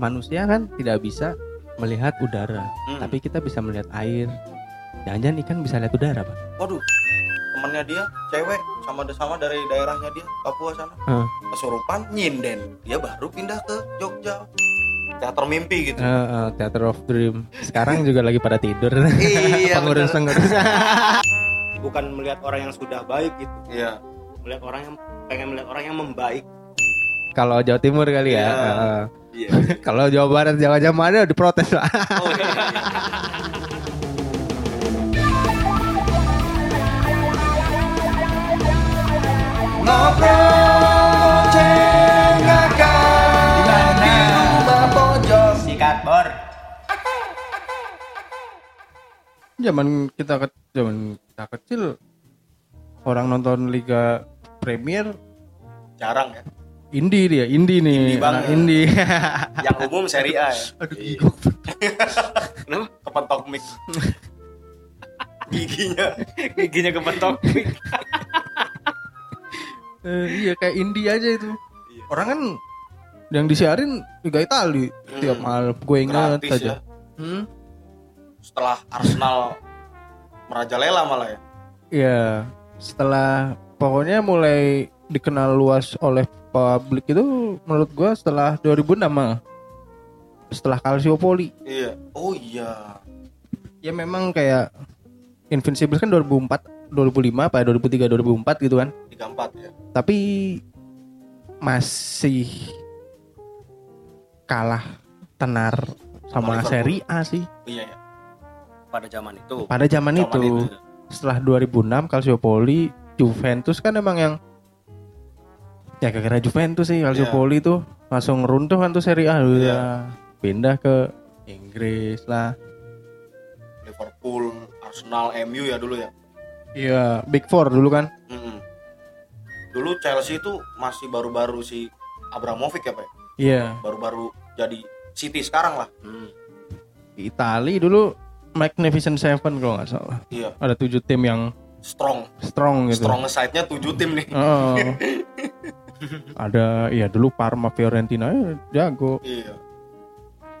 manusia kan tidak bisa melihat udara, Hmm. tapi kita bisa melihat air. Jangan-jangan ikan bisa lihat udara, Pak? waduh temennya dia cewek sama sama dari daerahnya dia Papua sana Heeh. kesurupan nyinden dia baru pindah ke Jogja teater mimpi gitu Eh, eh, Theater of Dream. Sekarang juga lagi pada tidur. iya. Pengurus-pengurus. bukan melihat orang yang sudah baik gitu iya melihat orang yang pengen melihat orang yang membaik Kalau Jawa Timur kali ya. Iya. Heeh. Iya Kalau Jawa Barat, Jawa Jawa mana diprotes, Pak. oh, iya. Ngobrol cengakan di rumah pojok sikat bor Zaman kita ke zaman kita kecil orang nonton Liga Premier jarang ya indie dia, indie nih, Indie anak banget. indie. yang umum seri A ya Aduh, Iya. gigok. kenapa kepentok mic giginya giginya kepentok Eh, iya kayak indie aja itu. Iya. Orang kan yang disiarin Liga Itali Hmm. tiap malam. Gue inget gratis aja. ya Hmm? setelah Arsenal merajalela malah ya Iya, setelah pokoknya mulai dikenal luas oleh publik itu menurut gua setelah 2006 mah. Setelah Calciopoli. iya oh iya Ya memang kayak Invincible kan 2004, 2005 apa 2003 2004 gitu kan. 34 ya Tapi masih kalah tenar sama Liverpool. Serie A sih iya ya pada zaman itu pada zaman, Zaman itu. itu. Setelah 2006 Calciopoli, Juventus kan emang yang ya gara-gara Juventus sih Calciopoli tuh langsung runtuh kan tuh Serie A Iya. udah pindah ke Inggris lah. Liverpool Arsenal MU ya dulu ya Iya, Big Four dulu kan. Mm-mm. dulu Chelsea itu masih baru-baru si Abramovich ya pak ya? Iya, baru-baru jadi City sekarang lah Hmm. di Itali dulu Magnificent Seven kalau nggak salah. iya Ada tujuh tim yang strong strong gitu. strong side-nya 7 tim nih Oh. ada ya dulu Parma Fiorentina eh, jago. Iya.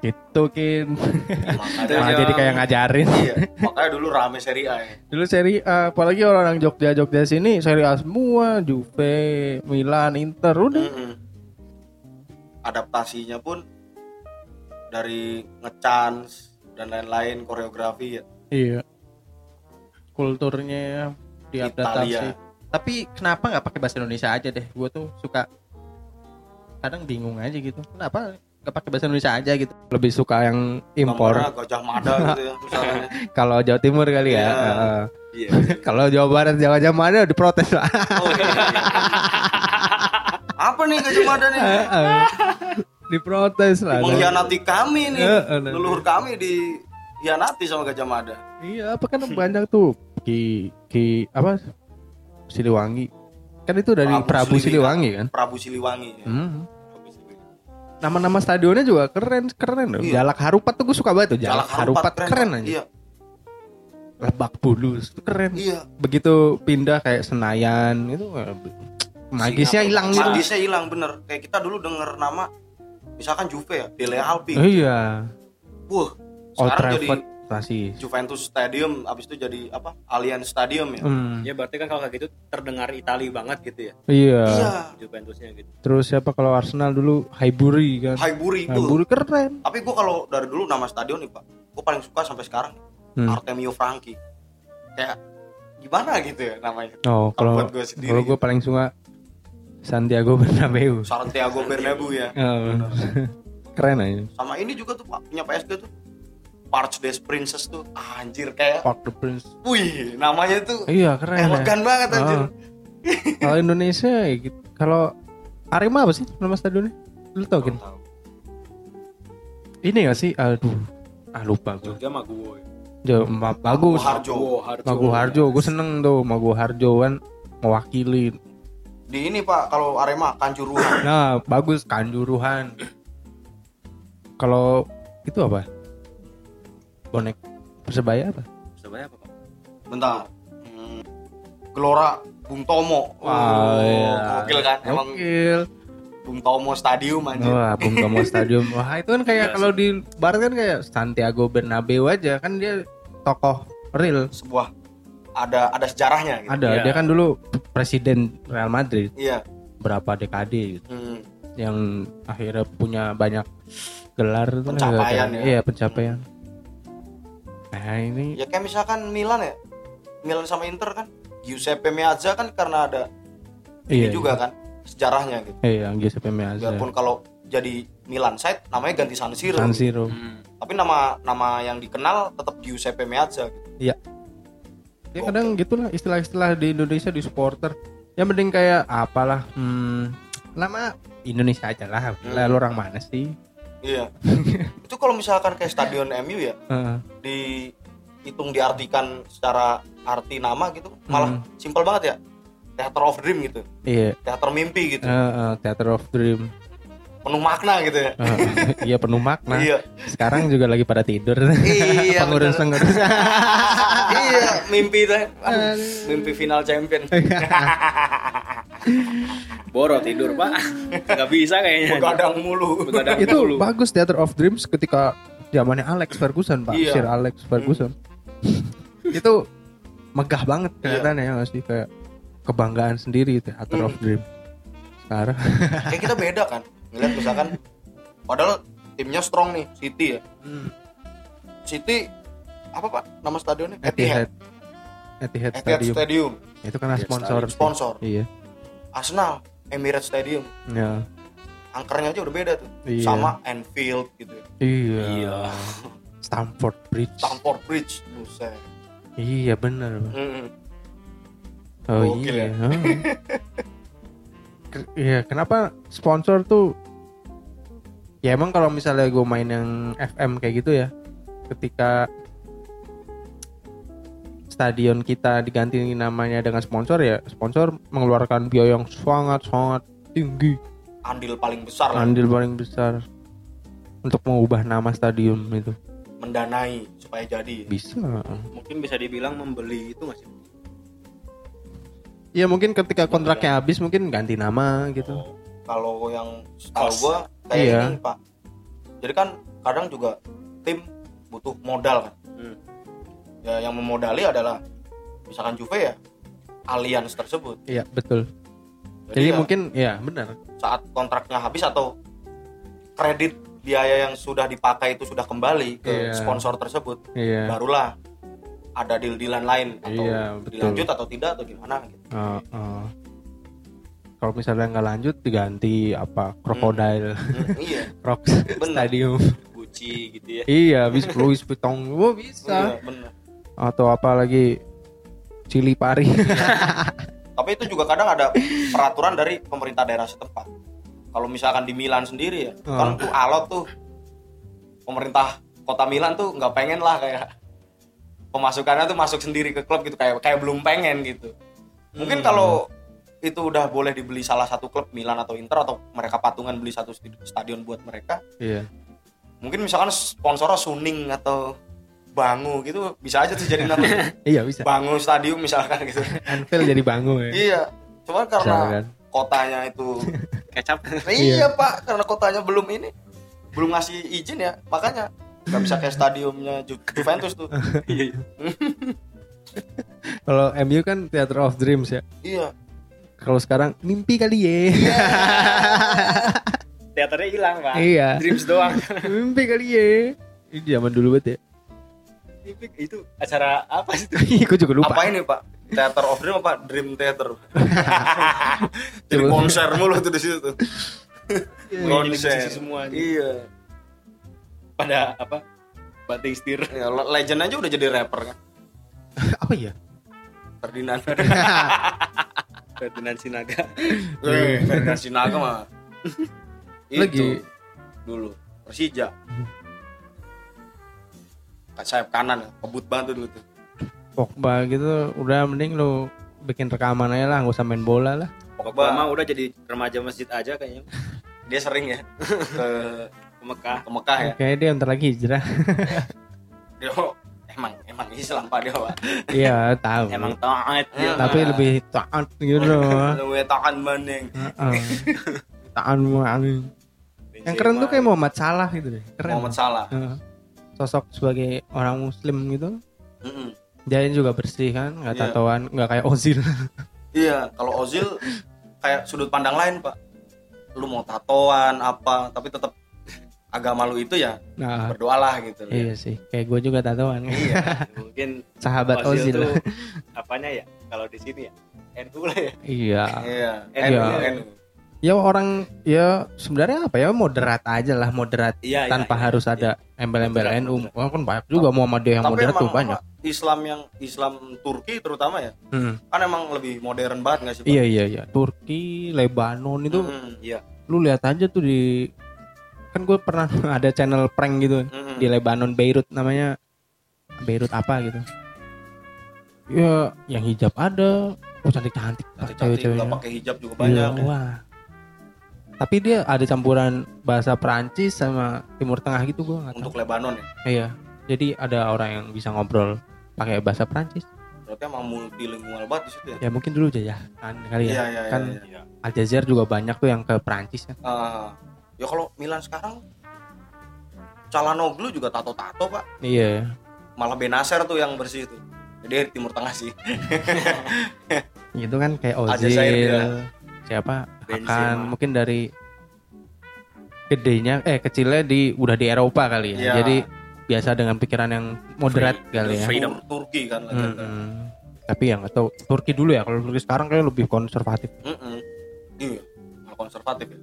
Gitu kin. Makanya malah jadi kayak ngajarin. Iya makanya dulu rame Serie A ya. Dulu seri A apalagi orang Jogja Jogja sini seri A semua Juve Milan Inter udah. Mm-mm. adaptasinya pun dari ngechance dan lain-lain koreografi ya. Iya. Kulturnya diadaptasi. Italia tapi kenapa nggak pakai bahasa Indonesia aja deh? Gue tuh suka kadang bingung aja gitu. Kenapa nggak pakai bahasa Indonesia aja gitu? Lebih suka yang impor. Gajah Mada gitu ya kalau Jawa Timur kali ya. Iya. Heeh. iya. Kalau Jawa Barat Jawa Jawa mana diprotes lah Oh, iya. apa nih Gajah Mada nih? Diprotes lah. Mengkhianati kami nih. Nah. leluhur kami dikhianati sama Gajah Mada. Iya apa kan banyak tuh. Ki ki apa Siliwangi. Kan itu dari Prabu Prabu, Siliwangi. Siliwangi kan? Prabu Siliwangi ya. Hmm. Nama-nama stadionnya juga keren keren loh. Iya. Jalak Harupat tuh gue suka banget tuh. Jalak, Jalak Harupat, keren, Pak. aja iya. Lebak Bulus itu keren. Iya. Begitu pindah kayak Senayan itu magisnya hilang gitu. Magisnya hilang bener. Kayak kita dulu denger nama misalkan Juve ya Dele Alpi Oh, iya. Wah Old jadi Masih Juventus Stadium abis itu jadi apa? Allianz Stadium ya? Hmm, ya berarti kan kalau kayak gitu terdengar Itali banget gitu ya? Iya. iya. Juventusnya gitu. Terus siapa kalau Arsenal dulu? Highbury kan. Highbury itu Highbury keren. tapi gua kalau dari dulu nama stadion nih pak gua paling suka sampai sekarang Hmm. Artemio Franchi. Kayak gimana gitu ya namanya? Oh, kalau buat gua sendiri kalau gue paling suka Santiago Bernabeu. Santiago Bernabeu ya? Oh. keren aja. sama ini juga tuh pak punya PSG tuh Parch des Princess tuh anjir kayak Park the Prince. wih namanya tuh Iya keren. ya. elegan banget anjir Oh. Kalau Indonesia ya gitu. Kalau Arema apa sih nama stadionnya? Lu tau kan? Ini gak sih? Aduh. Ah lupa gue. Jogja mah gue Jo, ma- bagus. Harjo Magu Harjo, gue seneng tuh Magu Harjo kan mewakili. di ini pak kalau Arema Kanjuruhan Nah, bagus Kanjuruhan. Kalau itu apa? Bonek Persebaya apa? Surabaya apa pak bentar Hmm, Gelora Bung Tomo Wah, Oh, iya. gokil kan emang Gokil. Bung Tomo Stadium anjir. Wah, Bung Tomo Stadium. Wah, itu kan kayak Iya kalau di barat kan kayak Santiago Bernabeu aja kan dia tokoh real. Sebuah ada ada sejarahnya gitu. Ada, Iya. dia kan dulu presiden Real Madrid Iya. berapa dekade gitu. Hmm. Yang akhirnya punya banyak gelar itu kan Pencapaian gara-gara- ya. Iya, pencapaian. Nah, ini Ya kayak misalkan Milan ya. Milan sama Inter kan Giuseppe Meazza kan karena ada iya ini juga kan sejarahnya gitu. Iya, Giuseppe Meazza. Biarpun kalau jadi Milan side namanya ganti San Siro. San Siro. Hmm. Tapi nama nama yang dikenal tetap Giuseppe Meazza gitu. Ya kadang gitulah istilah-istilah di Indonesia di supporter. Ya mending kayak apalah hmm, nama Indonesia aja lah. Hmm. Lalu orang mana sih? Iya. itu kalau misalkan kayak stadion MU ya Heeh. dihitung diartikan secara arti nama gitu malah Hmm. simpel banget ya. Theater of Dream gitu. Iya. Teater mimpi gitu. Heeh, Theater of Dream. Penuh makna gitu ya. Heeh, iya penuh makna. Iya. Sekarang juga lagi pada tidur. Iya. bener. Pengurus-pengurus. iya, mimpi teh. Mimpi final champion. Boro tidur pak nggak bisa kayaknya Begadang mulu. Begadang itu mulu. bagus Theater of Dreams ketika zamannya Alex Ferguson, Pak. Iya. Sir Alex Ferguson. itu megah banget Iya. kelihatannya ya nggak sih kayak kebanggaan sendiri Theater of Hmm. Dream. Sekarang Kayak kita beda kan. Ngeliat misalkan padahal timnya strong nih, City ya. City apa Pak nama stadionnya? Etihad Etihad Etihad Stadium. Stadium. Itu karena Etihad sponsor. Stadium. Sponsor. Iya. Arsenal, Emirates Stadium. Ya. Angkernya aja udah beda tuh. Iya. Sama Anfield gitu. ya. Iya. Iya. Stamford Bridge. Stamford Bridge, buset. Iya benar. Pak. Mm-mm. Oh Gokil iya. ya. Ke- Iya, kenapa sponsor tuh Ya emang kalau misalnya gue main yang FM kayak gitu ya Ketika Stadion kita diganti namanya dengan sponsor ya Sponsor mengeluarkan biaya yang sangat-sangat tinggi Andil paling besar lah Andil paling besar Untuk mengubah nama stadion itu mendanai supaya jadi. Bisa mungkin bisa dibilang membeli itu masih Ya mungkin ketika kontraknya habis mungkin ganti nama gitu Kalau yang setahu gua kayak Iya. ini, Pak. Jadi kan kadang juga tim butuh modal kan. Hmm. Ya yang memodali adalah misalkan Juve ya Allianz tersebut. Iya betul Jadi, Jadi ya, mungkin ya benar saat kontraknya habis atau kredit biaya yang sudah dipakai itu sudah kembali ke Iya. sponsor tersebut, Iya barulah ada deal-dealan lain atau Iya, betul. dilanjut atau tidak atau gimana gitu. Uh, uh. Kalau misalnya nggak lanjut diganti apa krokodil Hmm, iya, Crocs Bener. Stadium. Gucci gitu ya iya, bis Louis Vuitton. Oh, bisa. iya, bener. Atau apa lagi Cili pari. Tapi itu juga kadang ada peraturan dari pemerintah daerah setempat. Kalau misalkan di Milan sendiri ya, Oh. kan tuh alot tuh pemerintah kota Milan tuh nggak pengen lah kayak pemasukannya tuh masuk sendiri ke klub gitu kayak kayak belum pengen gitu. Mungkin Hmm. kalau itu udah boleh dibeli salah satu klub Milan atau Inter atau mereka patungan beli satu stadion buat mereka, iya. mungkin misalkan sponsornya Suning atau Bangu gitu bisa aja tuh jadi nama Iya, bisa. Bangu Stadium misalkan gitu. Anfield jadi bangun ya. iya. Cuman karena Misalkan. kotanya itu kecap Nah, iya pak karena kotanya belum ini belum ngasih izin ya makanya nggak bisa kayak stadiumnya Ju- Juventus tuh Iya, iya. Kalau MU kan Theater of Dreams ya. iya Kalau sekarang mimpi kali ya. teaternya hilang pak iya. dreams doang mimpi kali ya. Ini zaman dulu banget ya. Itu acara apa sih itu? Gue juga lupa. apa ini pak? Theater of Dream apa Dream Theater? Jadi konser mulu tuh di situ tuh. Jadi konser. musisi semua iya pada apa? Banting setir ya, Le- Legend aja udah jadi rapper kan? Apa ya? Ferdinand. Ferdinand Sinaga. Eh, Ferdinand Sinaga mah. Itu Lagi. dulu. Persija sayap kanan kebut banget tuh dulu tuh Pogba gitu udah mending lu bikin rekaman aja lah nggak usah main bola lah Pogba mah udah jadi remaja masjid aja kayaknya dia sering ya ke ke Mekah ke Mekah ya kayaknya dia ntar lagi hijrah dia oh, emang emang Islam pak dia pak iya tahu emang taat ya tapi lebih taat gitu loh tahan banding Heeh. jutaan anjing. Yang keren tuh kayak Muhammad Salah gitu deh. Keren. Muhammad Salah. Heeh. Sosok sebagai orang muslim gitu. Mm-mm. Dia juga bersih kan, nggak Iya. tatoan, nggak kayak Ozil. Iya, kalau Ozil kayak sudut pandang lain, Pak. Lu mau tatoan apa, tapi tetap agama lu itu ya Nah, berdoalah gitu. loh. iya sih. Kayak gue juga tatoan. Iya, mungkin Sahabat Ozil Ozil. tuh apanya ya? Kalau di sini ya NU lah ya. iya. Iya. NU, Iya. NU. Ya orang ya sebenarnya apa ya moderat aja lah, moderat Iya, iya, tanpa iya, harus iya. ada embel-embel Moderat, NU. Wah, kan banyak juga Muhammadiyah yang Tapi moderat tuh banyak. Islam yang Islam Turki terutama ya, Hmm. kan emang lebih modern banget nggak sih? Pak? Iya iya iya. Turki, Lebanon itu Mm-mm. Iya. lu lihat aja tuh di kan gue pernah ada channel prank gitu Mm-mm. di Lebanon Beirut namanya Beirut apa gitu. Ya yang hijab ada, oh cantik-cantik Cantik-cantik, cewek-ceweknya. pakai hijab juga banyak. Iya, wah. Tapi dia ada campuran bahasa Perancis sama Timur Tengah gitu gue nggak tahu. Untuk Lebanon ya. Iya. Jadi ada orang yang bisa ngobrol pakai bahasa Perancis. Berarti emang multilingual banget di situ ya. Ya mungkin dulu aja ya kan kali ya. Iya, iya, kan iya, iya. Aljazair juga banyak tuh yang ke Perancis kan. Ah, ya kalau Milan sekarang Calhanoglu juga tato-tato, Pak. Iya. Malah Benacer tuh yang bersih itu. Jadi dari Timur Tengah sih. Itu kan kayak Aljazair. Ozil. Siapa? Benzema. Akan mungkin dari gedenya eh kecilnya di udah di Eropa kali ya. Iya. Jadi biasa dengan pikiran yang moderat Free- kali ya. freedom. Tur- Turki kan legenda. Mm-mm. Tapi ya nggak tahu Turki dulu ya. Kalau Turki sekarang kayak lebih konservatif. Mm-mm. Iya, malah konservatif ya.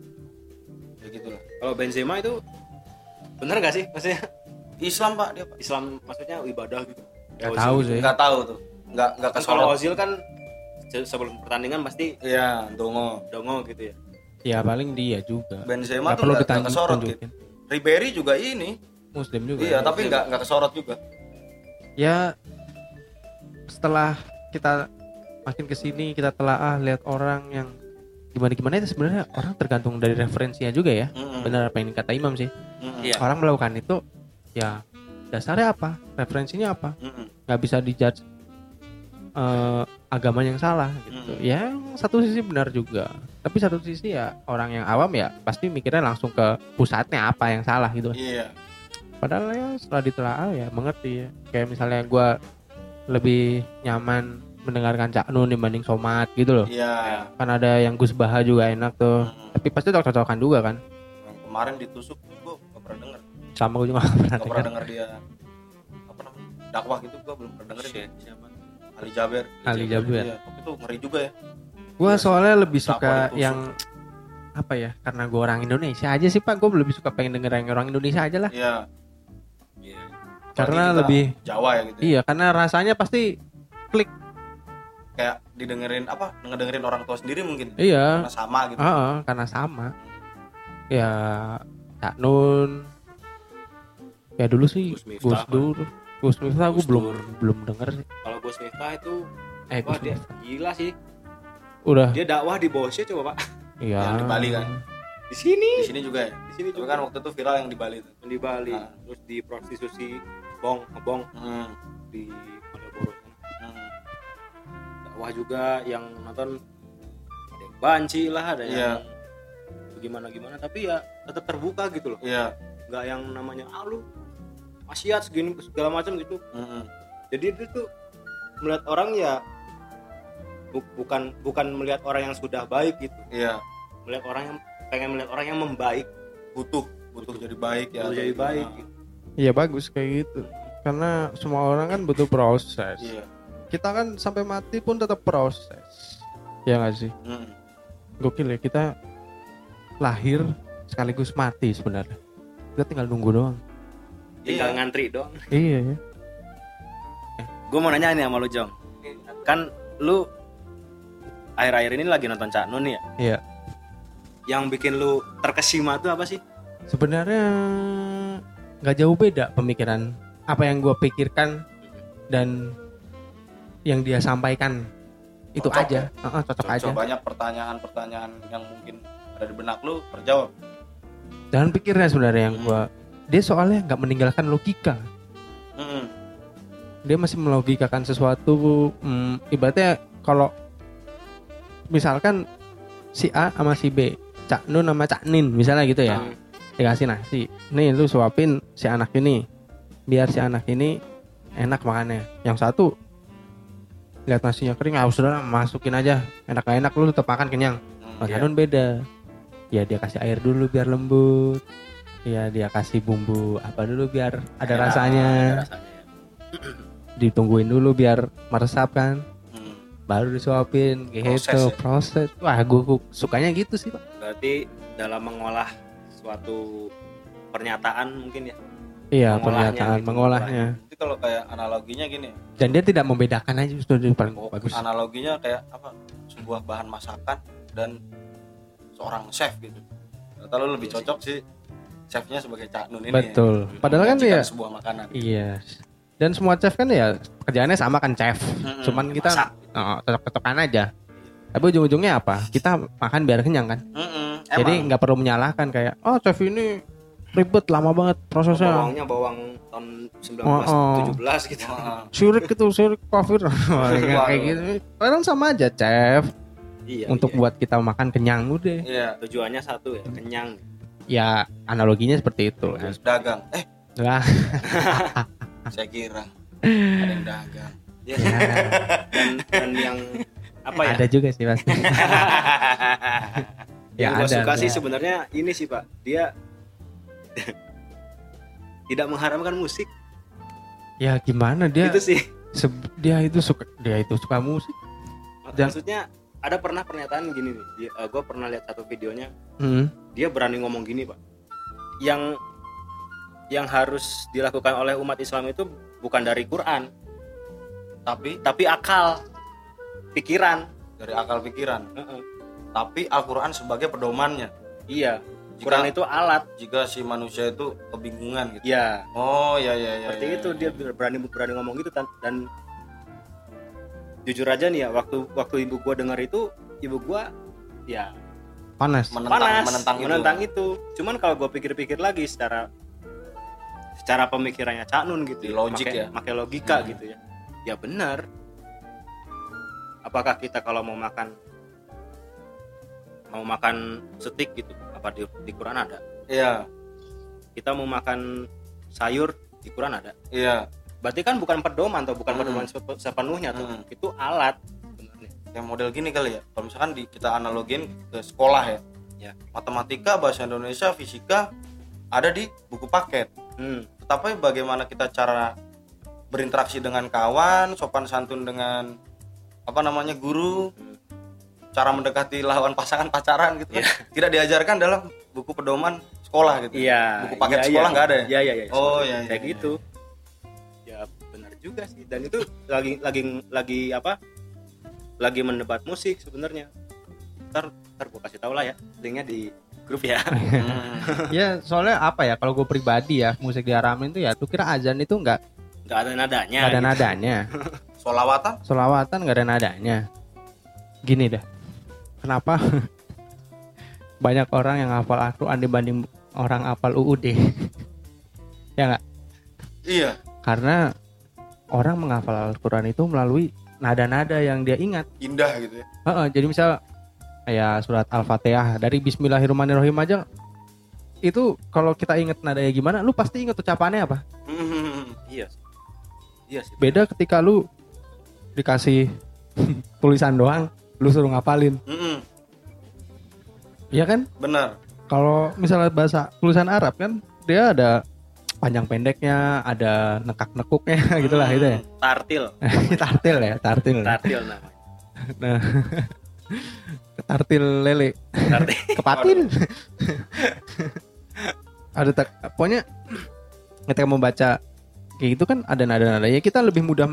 Ya gitu lah. Kalau Benzema itu bener gak sih? Maksudnya Islam, Pak, dia, Pak. Islam maksudnya ibadah gitu. Nggak Ozil tahu sih. Nggak tahu tuh. Nggak nggak Kan kalau. Ozil kan sebelum pertandingan pasti Iya, dongo. dongo gitu ya. Ya paling dia juga. Benzema Nggak tuh perlu nggak ditanjung kesorot gitu. Ribery juga ini. Muslim juga. Iya, tapi nggak nggak kesorot juga. ya setelah kita makin ke sini kita telah lihat orang yang gimana gimana itu sebenarnya orang tergantung dari referensinya juga ya Mm-mm. benar apa yang kata Imam sih. Iya. orang melakukan itu ya dasarnya apa referensinya apa Mm-mm. nggak bisa dijudge eh, agama yang salah gitu Mm. ya satu sisi benar juga tapi satu sisi ya orang yang awam ya pasti mikirnya langsung ke pusatnya apa yang salah gitu Iya. padahal ya setelah ditelaah ya mengerti ya kayak misalnya gua lebih nyaman mendengarkan Cak Nun dibanding Somat gitu loh Iya. kan ada yang Gus Baha juga enak tuh Mm-mm. tapi pasti cocok-cocokan juga kan Yang kemarin ditusuk gua nggak pernah denger. sama gue juga gak pernah Nggak pernah denger dia apa namanya? dakwah gitu gua belum pernah denger deh. Ali Jaber. Ali Jaber. Iya, tapi itu ngeri juga ya. gue soalnya lebih suka yang apa ya karena gue orang Indonesia aja sih pak gue lebih suka pengen denger yang orang Indonesia aja lah Iya. Iya. Karena lebih- Jawa ya gitu. ya. iya karena rasanya pasti klik Kayak didengerin apa? Ngedengerin orang tua sendiri mungkin. iya Karena sama gitu. Heeh, karena sama ya Cak Nun ya dulu sih Gus Gus. Gus Miftah gue Gus belum belum denger sih Kalau Gus Miftah itu eh wah Gus dia Miftah gila sih. udah Dia dakwah di Bosnya coba, Pak. iya Yang di Bali kan? Di sini. Di sini juga ya. Di sini Tapi juga kan waktu itu viral yang di Bali itu. di Bali. Ah. Terus di prostitusi bong ngebong Hmm. di Malioboro. Hmm. dakwah juga yang nonton ada yang banci lah ada Iya. yang gimana gimana tapi ya tetap terbuka gitu loh Iya. nggak yang namanya ah lu maksiat segini segala macam gitu Hmm. jadi itu tuh melihat orang ya bu- bukan bukan melihat orang yang sudah baik gitu Iya. melihat orang yang pengen melihat orang yang membaik Butuh, butuh jadi baik ya. Butuh jadi baik gitu. iya bagus kayak gitu karena semua orang kan butuh proses Iya. kita kan sampai mati pun tetap proses ya nggak sih Hmm. gokil ya kita lahir sekaligus mati sebenarnya kita tinggal nunggu doang tinggal Iya. ngantri doang. Iya ya gue mau nanya nih sama lu Jong. Kan lu akhir-akhir ini lagi nonton Cak Nun ya? Iya. Yang bikin lu terkesima tuh apa sih? Sebenarnya nggak jauh beda pemikiran apa yang gue pikirkan dan yang dia sampaikan. Itu Cocok aja. Heeh, cocok Cocok aja. banyak pertanyaan-pertanyaan yang mungkin ada di benak lu. Terjawab. jangan pikirnya sebenarnya yang Hmm. Dia soalnya nggak meninggalkan logika Hmm. dia masih melogikakan sesuatu hmm, ibaratnya kalau misalkan si A sama si B Cak Nun sama Cak Nin misalnya gitu ya Hmm. dikasih nasi nih lu suapin si anak ini biar si anak ini enak makannya yang satu lihat nasinya kering ah sudah masukin aja enak gak enak lu tetap makan kenyang Hmm, Mas. Hanun beda ya dia kasih air dulu biar lembut ya dia kasih bumbu apa dulu biar ada Ya, rasanya. ada rasanya. Ya. ditungguin dulu biar meresap kan. Hmm. baru disuapin gitu Proses proses, ya? wah gue sukanya gitu sih pak. Berarti dalam mengolah suatu pernyataan mungkin ya? Iya Mengolahnya pernyataan gitu, mengolahnya. Jadi kalau kayak analoginya gini, dan dia tidak membedakan aja itu paling oh, bagus. analoginya kayak apa? Sebuah bahan masakan dan seorang chef gitu. Lu lebih cocok sih chefnya sebagai Cak Nun ini. betul Ya. padahal kan ya sebuah makanan. iya dan semua chef kan ya kerjaannya sama kan chef Mm-mm. cuman kita Masak. oh, aja tapi ujung-ujungnya apa kita makan biar kenyang kan Mm-mm. jadi nggak perlu menyalahkan kayak oh chef ini ribet lama banget prosesnya bawangnya bawang tahun 1917 Oh, oh. gitu Heeh. surik gitu surik kafir kayak gitu kadang sama aja chef iya untuk iya. buat kita makan kenyang udah Iya, tujuannya satu ya kenyang ya analoginya seperti itu kan. terus dagang. Eh, lah. Saya kira ada yang dagang. ya, ya, dan dan yang apa ya? Ada juga sih pasti yang Ya, gue ada, suka ada. sih sebenarnya ini sih pak. Dia tidak mengharamkan musik. Ya gimana dia itu sih. dia itu suka dia itu suka musik. Dan- maksudnya ada pernah pernyataan gini nih gue pernah lihat satu videonya Hmm. dia berani ngomong gini pak yang yang harus dilakukan oleh umat Islam itu bukan dari Quran Tapi tapi akal pikiran dari akal pikiran. Heeh. Tapi Al-Qur'an sebagai pedomannya. iya Jika, Quran itu alat jika si manusia itu kebingungan gitu. ya Oh, ya ya ya. seperti ya, itu ya. dia berani berani ngomong gitu dan, dan jujur aja nih ya waktu waktu ibu gua dengar itu ibu gua ya panas menentang panas menentang, itu. menentang itu. cuman kalau gue pikir-pikir lagi secara secara pemikirannya Cak Nun gitu Di logik Make- ya. make logika Hmm. gitu ya ya benar apakah kita kalau mau makan mau makan steak gitu apa di, di Quran ada Iya, kita mau makan sayur di Quran ada iya. Berarti kan bukan pedoman atau bukan Hmm. pedoman sep- sepenuhnya tuh Hmm. itu alat sebenarnya Yang model gini kali ya. Kalau misalkan di, kita analogin ke sekolah ya. Ya. Matematika, bahasa Indonesia, fisika ada di buku paket. hmm. Tetapi bagaimana kita cara berinteraksi dengan kawan, sopan santun dengan apa namanya guru, Hmm. cara mendekati lawan pasangan pacaran gitu kan tidak diajarkan dalam buku pedoman sekolah gitu. iya Buku paket iya, sekolah iya. nggak ada ya? iya iya iya Oh, seperti iya, kayak iya, gitu ya benar juga sih dan itu lagi lagi lagi apa lagi mendebat musik sebenarnya ntar ntar gue kasih tau lah ya linknya di grup ya Hmm. ya soalnya apa ya kalau gue pribadi ya musik diharamin tuh ya tuh kira azan itu nggak nggak ada nadanya nggak ada gitu. nadanya Solawatan? solawatan nggak ada nadanya gini dah kenapa banyak orang yang hafal Al-Quran dibanding orang hafal UUD ya nggak Iya. karena orang menghafal Al-Quran itu melalui nada-nada yang dia ingat Indah gitu ya. Heeh, jadi misal kayak surat Al-Fatihah dari Bismillahirrahmanirrahim aja itu kalau kita inget nadanya gimana lu pasti inget ucapannya apa Hmm. iya iya sih beda ketika lu dikasih tulisan doang lu suruh ngapalin Mm-mm. Iya kan Bener. kalau misalnya bahasa tulisan Arab kan dia ada panjang pendeknya ada nekak nekuknya gitulah gitu ya. tartil. Tartil ya tartil. Tartil namanya. Nah tartil lele. Tartil. Kepatin ada tak pokoknya ketika membaca kayak gitu kan ada nada-nadanya. Kita lebih mudah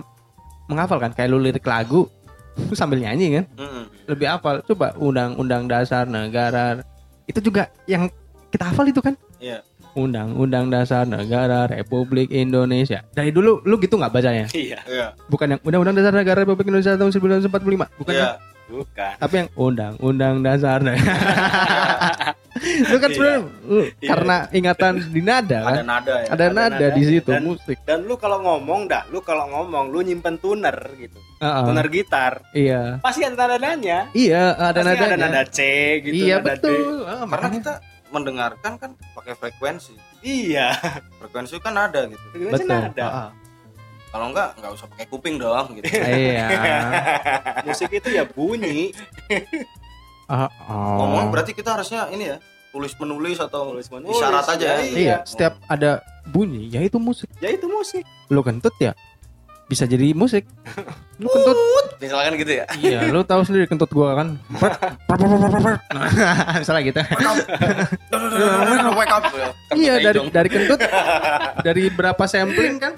menghafal kan kayak lu lirik lagu lu sambil nyanyi kan. Mm-mm. lebih hafal. Coba undang-undang dasar negara. Itu juga yang kita hafal itu kan. Iya. Undang-undang dasar negara Republik Indonesia dari dulu lu gitu nggak bacanya iya Iya. bukan yang undang-undang dasar negara Republik Indonesia tahun 1945 bukan Iya. kan? bukan tapi yang undang-undang dasar negara Lu kan sebenarnya lu karena ingatan di nada kan. ada nada ya Ada, ada nada, nada. di situ Dan- musik. Dan lu kalau ngomong dah, lu kalau ngomong lu nyimpen tuner gitu. Heeh. Tuner gitar. Iya. Pasti ada nadanya. Iya, ada Pasti nadanya. ada nada C gitu, iya nada D. betul. Ah, karena makanya kita mendengarkan kan pakai frekuensi Iya. frekuensi kan ada gitu Frekuensi betul. nada. Ah, kalau enggak nggak usah pakai kuping dong gitu iya. Musik itu ya bunyi. Ah, oh. ngomong berarti kita harusnya ini ya tulis menulis atau Tulis menulis, isyarat aja ya. ya. Iya, setiap ada bunyi ya itu musik. Ya itu musik. Lu kentut ya bisa jadi musik. Lu kentut misalkan gitu ya Iya, lu tahu sendiri kentut gua kan. Salah gitu. wake up iya, dari dari kentut dari berapa sampling kan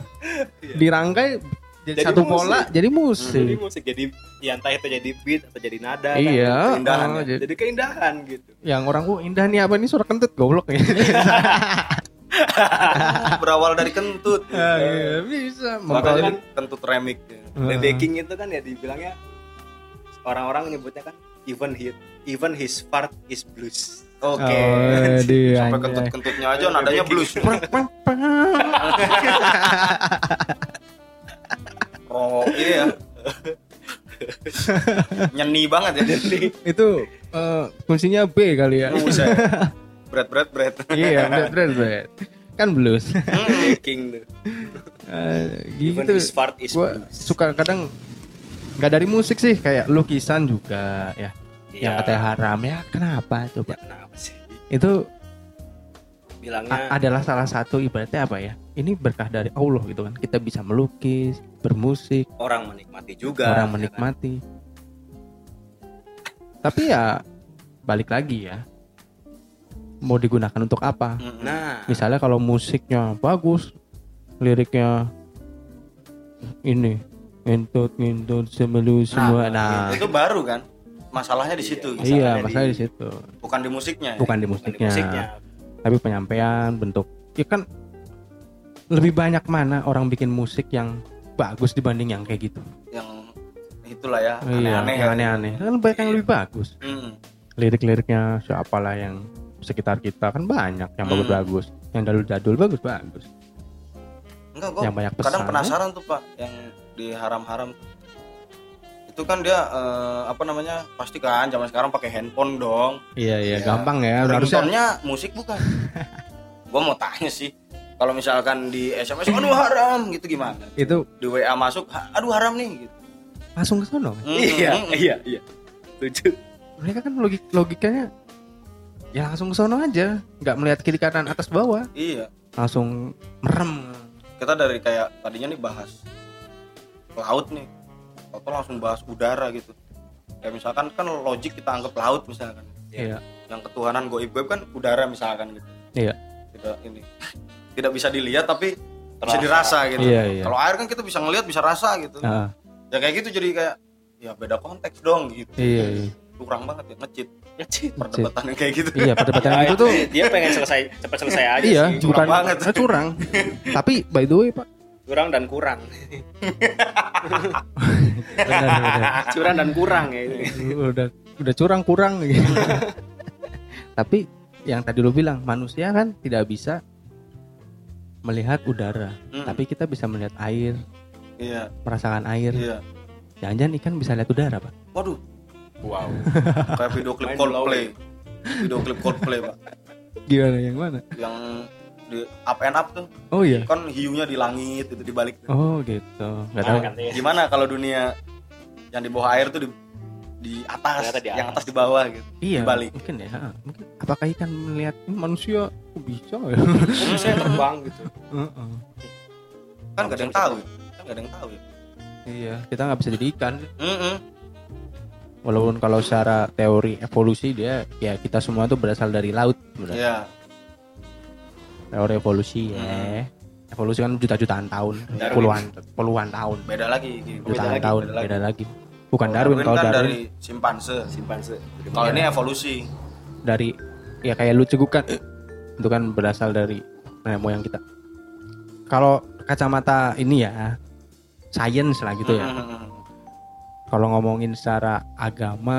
dirangkai jadi, Jadi satu musik. pola jadi Jadi musik. musik jadi ya entah itu jadi beat atau jadi nada kan. Iya, keindahan oh, ya. jadi- Jadi keindahan gitu. yang orang oh indah nih apa nih suara kentut goblok ya. berawal dari kentut Ah, iya, bisa. makanya Membawa- kentut remix ya. The Baking itu kan ya dibilangnya orang-orang nyebutnya kan even his even his fart is blues. oke Oh, dia, sampai anjay. kentut kentutnya aja nadanya blues oh iya nyeni banget ya itu eh, fungsinya B kali ya. Bread, bread, bread. iya, bener bener bener. Kan blues. Baking tuh. Eh, Even gitu. his fart is Gua blues. suka kadang nggak dari musik sih kayak lukisan juga ya. Yang Iya. katanya haram ya kenapa coba? Ya, kenapa sih? Itu Bilangnya adalah salah satu ibaratnya apa ya? Ini berkah dari Allah gitu kan. Kita bisa melukis, bermusik, orang menikmati juga. orang ya kan? menikmati. Tapi ya balik lagi ya. Mau digunakan untuk apa? Nah, Misalnya kalau musiknya bagus, liriknya ini ngintut ngintut semelu semua. Nah, itu baru kan? Masalahnya di situ. Iya, iya masalahnya masalah di- di situ. Bukan di musiknya. ya? Bukan di bukan di musiknya, musiknya. tapi penyampaian bentuk. Ya kan lebih banyak mana orang bikin musik yang bagus dibanding yang kayak gitu. Yang itulah ya, iya, aneh-aneh. yang kan. aneh-aneh. Kan banyak yang lebih bagus. Mm. Lirik-liriknya siapalah yang sekitar kita kan banyak yang Hmm. bagus-bagus. Yang dadul-dadul bagus-bagus. Enggak, gua Yang banyak pesan. kadang penasaran tuh pak, yang di haram-haram itu kan dia eh, apa namanya pasti kan zaman sekarang pakai handphone dong Iya iya Iya. gampang ya. Harusnya musik bukan gua mau tanya sih kalau misalkan di SMS aduh haram gitu gimana itu di WA masuk "Ha- aduh haram nih gitu langsung ke sono. Mm, Iya, mm, iya, iya. Lucu. Mereka kan logik logikanya ya langsung ke sono aja, nggak melihat kiri kanan atas bawah, iya. Langsung merem. kita dari kayak tadinya nih bahas laut nih. Atau langsung bahas udara gitu. Kayak misalkan kan logik kita anggap laut misalkan. Iya. yang ketuhanan goib goib kan udara misalkan gitu. Iya. tidak ini. Tidak bisa dilihat tapi bisa Terasa. dirasa gitu. Iya, iya. kalau air kan kita bisa ngelihat bisa rasa gitu. Ah, ya kayak gitu jadi kayak ya beda konteks dong gitu. Iya, iya. kurang banget ya ngecit Perdebatan yang kayak gitu Iya, perdebatan Ya, itu tuh dia pengen selesai cepat selesai aja iya, sih. curang bukan banget. curang. Tapi by the way, Pak, Kurang dan kurang. benar benar. Curang dan kurang ya udah udah curang kurang gitu. Tapi yang tadi lu bilang manusia kan tidak bisa melihat udara, Mm, tapi kita bisa melihat air, iya merasakan air. iya Jangan-jangan ikan bisa lihat udara, Pak. waduh Wow. kayak video klip Coldplay video klip Coldplay pak Gimana yang mana? yang di up and up tuh Oh iya. kan hiunya di langit itu di balik Oh gitu. Nggak tahu. Nah, ya. gimana kalau dunia yang di bawah air tuh di di atas, Ternyata di yang atas. di bawah gitu Iya. dibalik. Mungkin ya. Mungkin apakah ikan melihat "Ini manusia kok bisa ya? Kok bisa terbang gitu. Heeh. kan gak ada yang tahu kan gak ada yang tahu ya Iya. Kita nggak bisa jadi ikan. Mm-mm. Walaupun kalau secara teori evolusi dia ya kita semua tuh berasal dari laut. sebenarnya. Iya. Teori evolusi ya. Evolusi kan juta-jutaan tahun, Darwin. puluhan puluhan tahun, beda lagi gitu. jutaan lagi, tahun, beda lagi. beda lagi. Bukan Darwin, kalau kan Darwin dari simpanse Simpanse. kalau ini evolusi dari ya kayak lu cegukan itu kan berasal dari nenek moyang kita kalau kacamata ini ya science lah gitu ya Mm-mm. Kalau ngomongin secara agama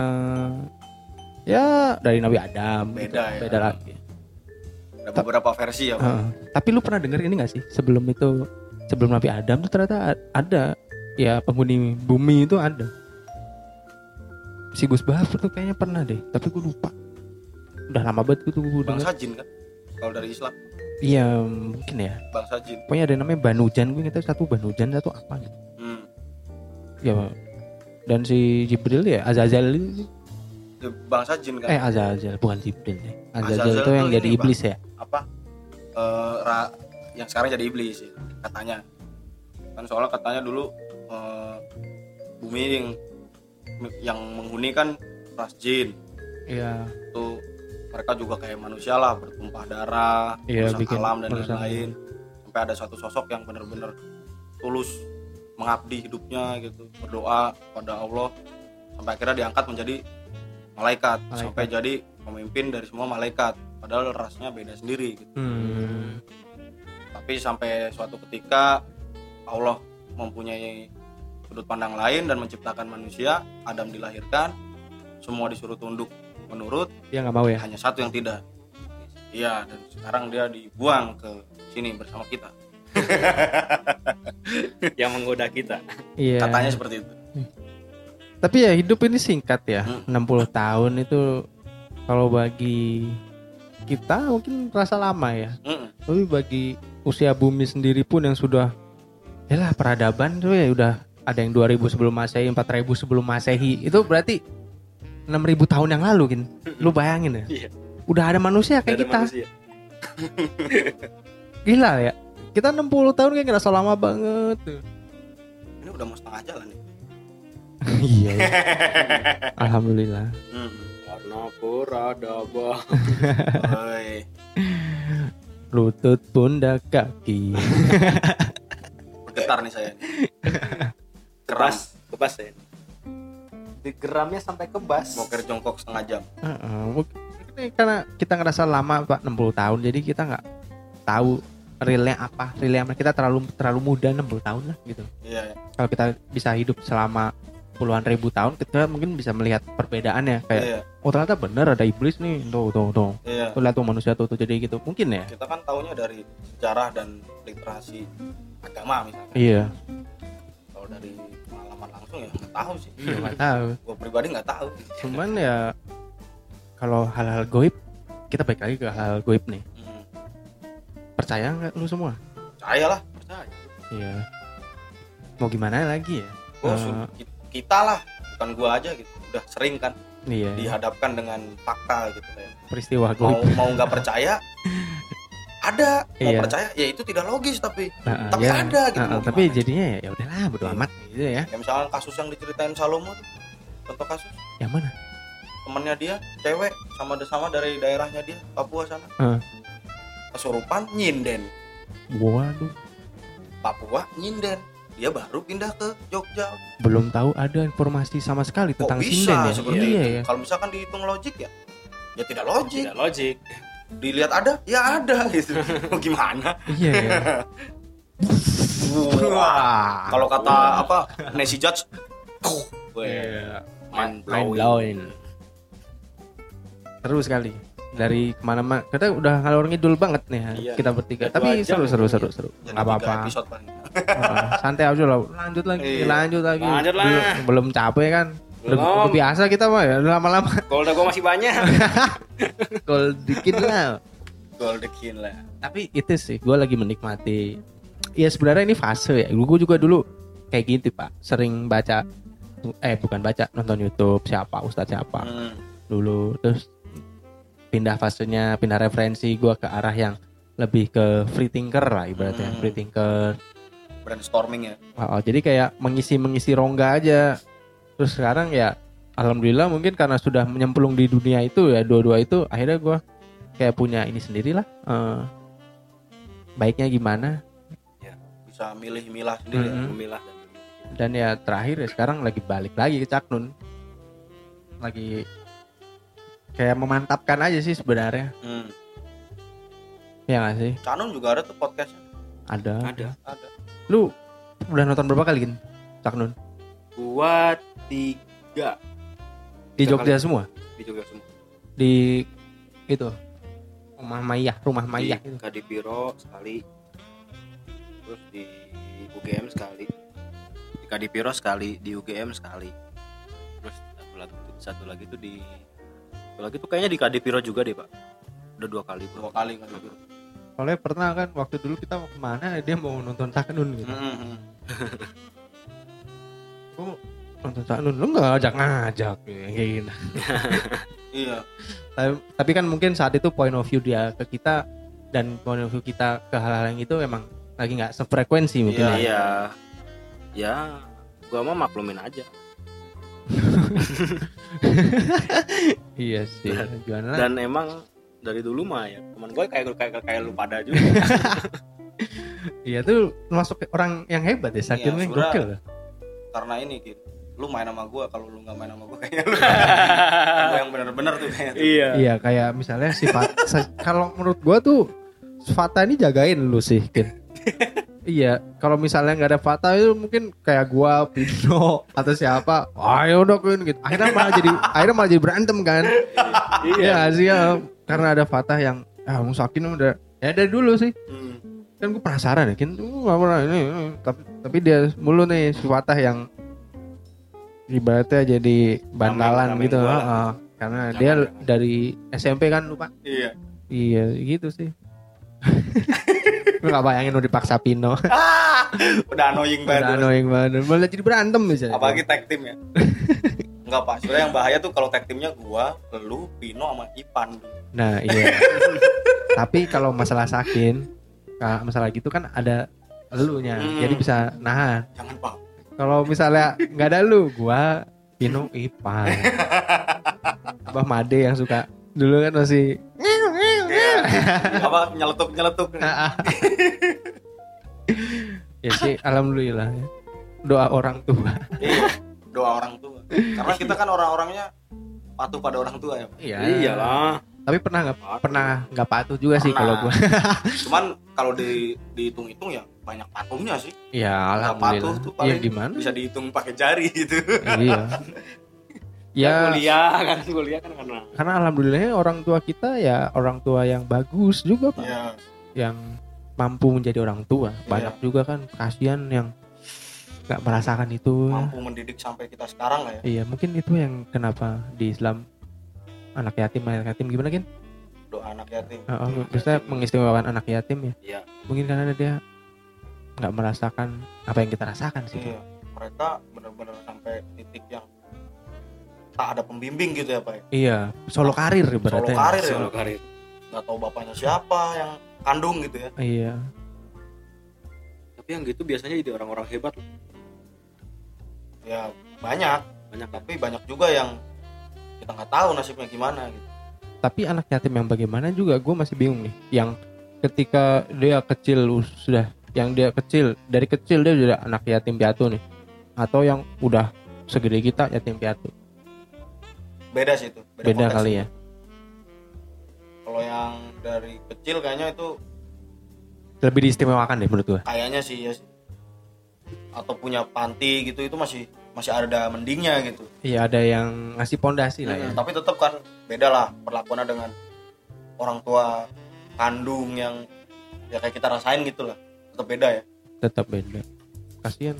ya dari Nabi Adam gitu. Beda ya. beda lagi. Ada beberapa versi ya. Heeh. tapi lu pernah denger ini gak sih? Sebelum itu sebelum Nabi Adam tuh ternyata ada. Ya penghuni bumi itu ada. Si Gus Bafur tuh kayaknya pernah deh tapi gue lupa. Udah lama banget gue tuh gue denger bangsa jin kan? Kalau dari Islam. Iya mungkin ya. Bangsa jin pokoknya ada namanya Banujan gue tahu satu Banujan satu apa gitu. Hmm. ya dan si Jibril ya Dia bangsa jin kan? Eh Azazel bukan Jibril ya. Azazel, Azazel itu yang jadi Bang. iblis ya? Apa? Eh, ra- yang sekarang jadi iblis katanya. Kan soalnya katanya dulu eh, bumi yang yang menghuni kan ras jin. Iya. Itu mereka juga kayak manusia lah bertumpah darah Iya, bikin alam dan lain-lain. Sampai ada satu sosok yang benar-benar tulus mengabdi hidupnya gitu berdoa pada Allah sampai akhirnya diangkat menjadi malaikat, Malaikat. sampai jadi pemimpin dari semua malaikat padahal rasnya beda sendiri gitu. hmm. tapi sampai suatu ketika Allah mempunyai sudut pandang lain dan menciptakan manusia Adam dilahirkan semua disuruh tunduk menurut dia nggak mau ya hanya satu yang tidak iya dan sekarang dia dibuang ke sini bersama kita yang menggoda kita. Iya. Katanya seperti itu. Tapi ya hidup ini singkat ya. Hmm. 60 tahun itu kalau bagi kita mungkin terasa lama ya. Mm-mm. tapi bagi usia bumi sendiri pun yang sudah ya lah peradaban tuh ya udah ada yang 2000 sebelum masehi 4000 sebelum masehi. Itu berarti 6000 tahun yang lalu kan lu bayangin ya. Iya. udah ada manusia kayak Ada kita. manusia. gila ya kita 60 tahun kayak ngerasa lama banget. Tuh ini udah mau setengah jalan nih. Iya ya. alhamdulillah. Mm. karena peradaban lutut pundak kaki. Bergetar nih saya. Keras. Kebas ya digeramnya sampai kebas mau jongkok setengah jam. Heeh, mungkin ini karena kita ngerasa lama pak 60 tahun. Jadi kita nggak tahu realnya apa realnya kita terlalu terlalu muda 60 tahun lah gitu. Iya iya. kalau kita bisa hidup selama puluhan ribu tahun kita mungkin bisa melihat perbedaannya. Kayak iya. Oh ternyata bener ada iblis nih tuh tuh tuh. Iya. Tuh lihat tuh manusia tuh, tuh jadi gitu. Mungkin ya. Kita kan taunya dari sejarah dan literasi agama misalnya iya. Kalau dari pengalaman langsung ya nggak tahu sih. Iya, nggak tahu. Gue pribadi nggak tahu. Cuman ya kalau hal-hal goib kita balik lagi ke hal goib nih. Percaya nggak lu semua? Percaya lah percaya. Iya. Mau gimana lagi ya? Oh, ki- kita lah bukan gua aja gitu. Udah sering kan iya. dihadapkan dengan fakta gitu kayak peristiwa mau goib mau nggak percaya? Ada. Mau Iya. percaya? Ya itu tidak logis tapi Nah, tapi ya. ada gitu, Nah, mau tapi jadinya ya ya udahlah bodo Iya. amat gitu ya. Ya misalnya kasus yang diceritain Salomo tuh contoh kasus. Yang mana? Temennya dia cewek sama sama dari daerahnya dia Papua sana. Heeh. Kesurupan nyinden. Waduh Papua nyinden. Dia baru pindah ke Jogja. Belum tahu ada informasi sama sekali kok tentang bisa sinden ya? seperti iya itu? ya kalau misalkan dihitung logik ya ya tidak logik. Tidak logik. Dilihat ada ya ada gitu. Mau gimana? Iya ya Wah. kalau kata apa Nancy Judge Iya. mind Mind blowing. blowing. Seru Dari ke mana-mana. Kita udah ngalor ngidul banget nih Iya. kita bertiga. Udah Tapi seru seru ini. seru seru. Jadi Gak tiga apa-apa. episode paling Heeh, Santai aja lah. Lanjut lagi, Iya. lanjut lagi. Lanjut lah. Belum, belum capek kan? Udah, Belum. udah biasa kita mah ya udah lama-lama Golda gue masih banyak gol dikit lah. Goldekin lah Tapi itu sih gue lagi menikmati. Ya sebenarnya ini fase ya. Gue juga dulu kayak gitu pak. Sering baca eh bukan baca nonton YouTube siapa Ustadz siapa Hmm. dulu terus pindah fasenya pindah referensi gua ke arah yang lebih ke free thinker lah ibaratnya Hmm. free thinker brainstorming ya Oh, jadi kayak mengisi mengisi rongga aja terus sekarang ya alhamdulillah mungkin karena sudah menyemplung di dunia itu ya dua-dua itu akhirnya gua kayak punya ini sendiri lah eh, baiknya gimana bisa milih milah sendiri ya. Mm-mm. memilah dan dan ya terakhir ya sekarang lagi balik lagi ke Caknun lagi kayak memantapkan aja sih sebenarnya. Hmm. ya nggak sih? Canon juga ada tuh podcastnya ada. Ada. Ada. Lu udah nonton berapa kali kan Caknun gua tiga. Di Tiga Jogja semua? Di Jogja semua. Di itu rumah Maya rumah Maya di itu Kadipiro sekali. Terus di UGM sekali. Di Kadipiro sekali di UGM sekali. Terus satu lagi satu lagi tuh di lagi tuh kayaknya di Kadipiro juga deh pak. Udah dua kali dua kali kan soalnya pernah kan waktu dulu kita mau ke mana dia mau nonton Sakenun gitu. Mm-mm. Gua nonton Sakenun lu nggak ngajak ngajak kayak gitu iya. Tapi, tapi kan mungkin saat itu point of view dia ke kita dan point of view kita ke hal-hal yang itu emang lagi nggak sefrekuensi mungkin Iya, ya. iya. Ya gua mah maklumin aja iya sih. Gimana? dan emang dari dulu mah ya teman gue kayak kayak kayak lu pada juga iya tuh masuk orang yang hebat ya Sakin Iya, gokil loh. karena ini gitu lu main sama gua kalau lu nggak main sama gua kayaknya lu, yang bener-bener tuh kayaknya tuh. iya. Iya kayak misalnya sifat kalau menurut gua tuh Fata ini jagain lu sih Kin iya kalau misalnya nggak ada Fata itu mungkin kayak gua Pino atau siapa ayo Kin gitu. Akhirnya malah jadi akhirnya malah jadi berantem kan? Iya. Sih ya karena ada Fatah yang ah mau Sakin udah ya dari dulu sih. Hmm. kan gue penasaran ya kan gue gak pernah ini, tapi tapi dia mulu nih si Fatah yang ibaratnya jadi bantalan gitu. gua heeh. karena Jangan, dia dari SMP kan lupa. Iya. Iya gitu sih gue gak bayangin udah dipaksa Pino. Udah annoying banget. udah annoying banget. Malah jadi berantem bisa apalagi tag team ya. Enggak pak, sebenarnya yang bahaya tuh kalau tag teamnya gua, lu, Pino sama Ipan. Nah iya. Tapi kalau masalah sakin masalah gitu kan ada elunya. Hmm. jadi bisa nahan. Jangan pak. Kalau misalnya nggak ada lu, gua Pino Ipan. Abah Made yang suka. Dulu kan masih Apa nyeletuk-nyeletuk ya sih alhamdulillah ya. Doa orang tua. Iya, doa orang tua Karena kita kan orang-orangnya patuh pada orang tua ya Pak. Iya. iyalah Tapi pernah nggak pernah nggak patuh juga sih kalau Pernah. gua. Cuman kalau di, dihitung-hitung ya banyak patuhnya sih Ya Nggak patuh alhamdulillah. tuh Iya paling gimana? Bisa dihitung pakai jari gitu iya. Ya kuliah kan kuliah kan karena karena alhamdulillahnya orang tua kita ya orang tua yang bagus juga pak. Iya Yang mampu menjadi orang tua. Banyak juga kan kasihan yang nggak merasakan itu. Mampu mendidik sampai kita sekarang lah ya Iya, mungkin itu yang kenapa di Islam anak yatim anak yatim gimana kan? Doa anak yatim Uh, biasanya mengistimewakan anak yatim ya. Iya. Mungkin karena dia nggak merasakan apa yang kita rasakan sih. Iya Mereka benar-benar sampai titik yang tak ada pembimbing gitu ya Pak ya Iya, solo karir Solo ibaratnya. karir ya solo karir nggak tahu bapaknya siapa yang kandung gitu ya Iya. tapi yang gitu biasanya jadi orang-orang hebat loh. ya banyak banyak tapi banyak juga yang kita nggak tahu nasibnya gimana gitu Tapi anak yatim yang bagaimana juga gue masih bingung nih. Yang ketika dia kecil sudah yang dia kecil dari kecil dia sudah anak yatim piatu nih. Atau yang udah segede kita yatim piatu. Beda sih itu Beda konteks kali itu. ya. kalau yang dari kecil kayaknya itu Lebih diistimewakan deh menurut gue. kayaknya sih ya sih. atau punya panti gitu itu masih masih ada mendingnya gitu Iya, ada yang ngasih pondasi lah ya. Tapi tetap kan beda lah perlakuannya dengan orang tua kandung yang ya kayak kita rasain gitu lah tetap beda ya tetap beda kasihan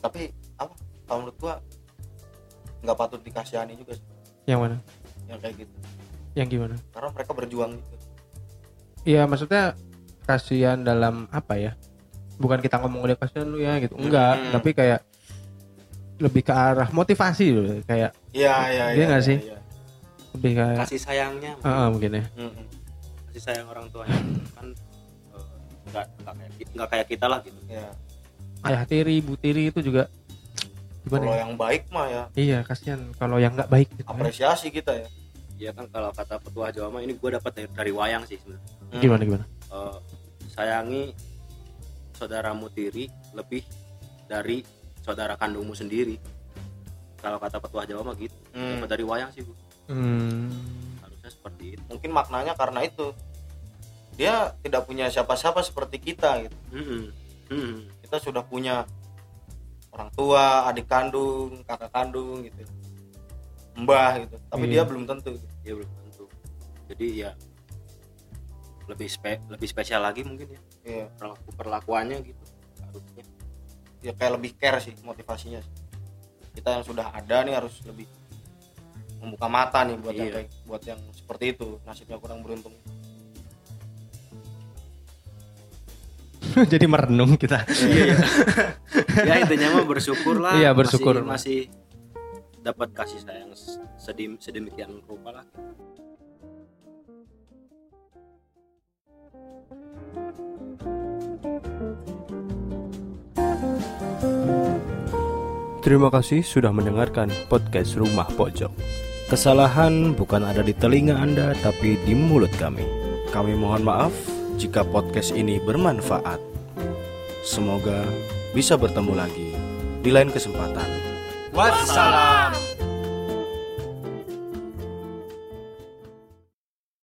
tapi apa kalau menurut gua nggak patut dikasihani juga sih. Yang mana? Yang kayak gitu. Yang gimana? Karena mereka berjuang gitu. Iya maksudnya kasihan dalam apa ya? Bukan kita ngomong udah kasihan lu ya gitu. Enggak Hmm. tapi kayak lebih ke arah motivasi loh kayak iya iya Iya iya nggak sih? iya. lebih kayak kasih sayangnya Heeh, mungkin ya. Mm-mm. kasih sayang orang tuanya kan eh, nggak nggak kayak nggak kayak kita lah gitu. Ya ayah tiri ibu tiri itu juga gimana kalau ya? yang baik mah ya iya kasihan kalau yang nggak baik gitu ya. apresiasi kita ya ya kan kalau kata petua Jawa mah ini gue dapat dari, dari wayang sih sebenarnya Hmm. gimana gimana Eh, sayangi saudaramu tiri lebih dari saudara kandungmu sendiri kalau kata petua Jawa mah gitu Hmm. dapat dari wayang sih gue hmm. harusnya seperti itu mungkin maknanya karena itu dia tidak punya siapa-siapa seperti kita gitu Mm-mm. Mm-mm. kita sudah punya orang tua adik kandung kakak kandung gitu. Mbah gitu. Tapi Iya. dia belum tentu. Ya belum tentu. Jadi ya lebih spe lebih spesial lagi mungkin ya. Iya. Perlaku perlakuannya gitu harusnya. Ya kayak lebih care sih motivasinya sih. kita yang sudah ada nih harus lebih membuka mata nih buat yang Iya. kayak buat yang seperti itu. Nasibnya kurang beruntung Jadi merenung kita. ya intinya mah bersyukur lah Iya, bersyukur. masih, masih dapat kasih sayang sedim sedemikian rupa lah Terima kasih sudah mendengarkan podcast Rumah Pojok. kesalahan bukan ada di telinga anda tapi di mulut kami kami mohon maaf jika podcast ini bermanfaat semoga bisa bertemu lagi di lain kesempatan Wassalam.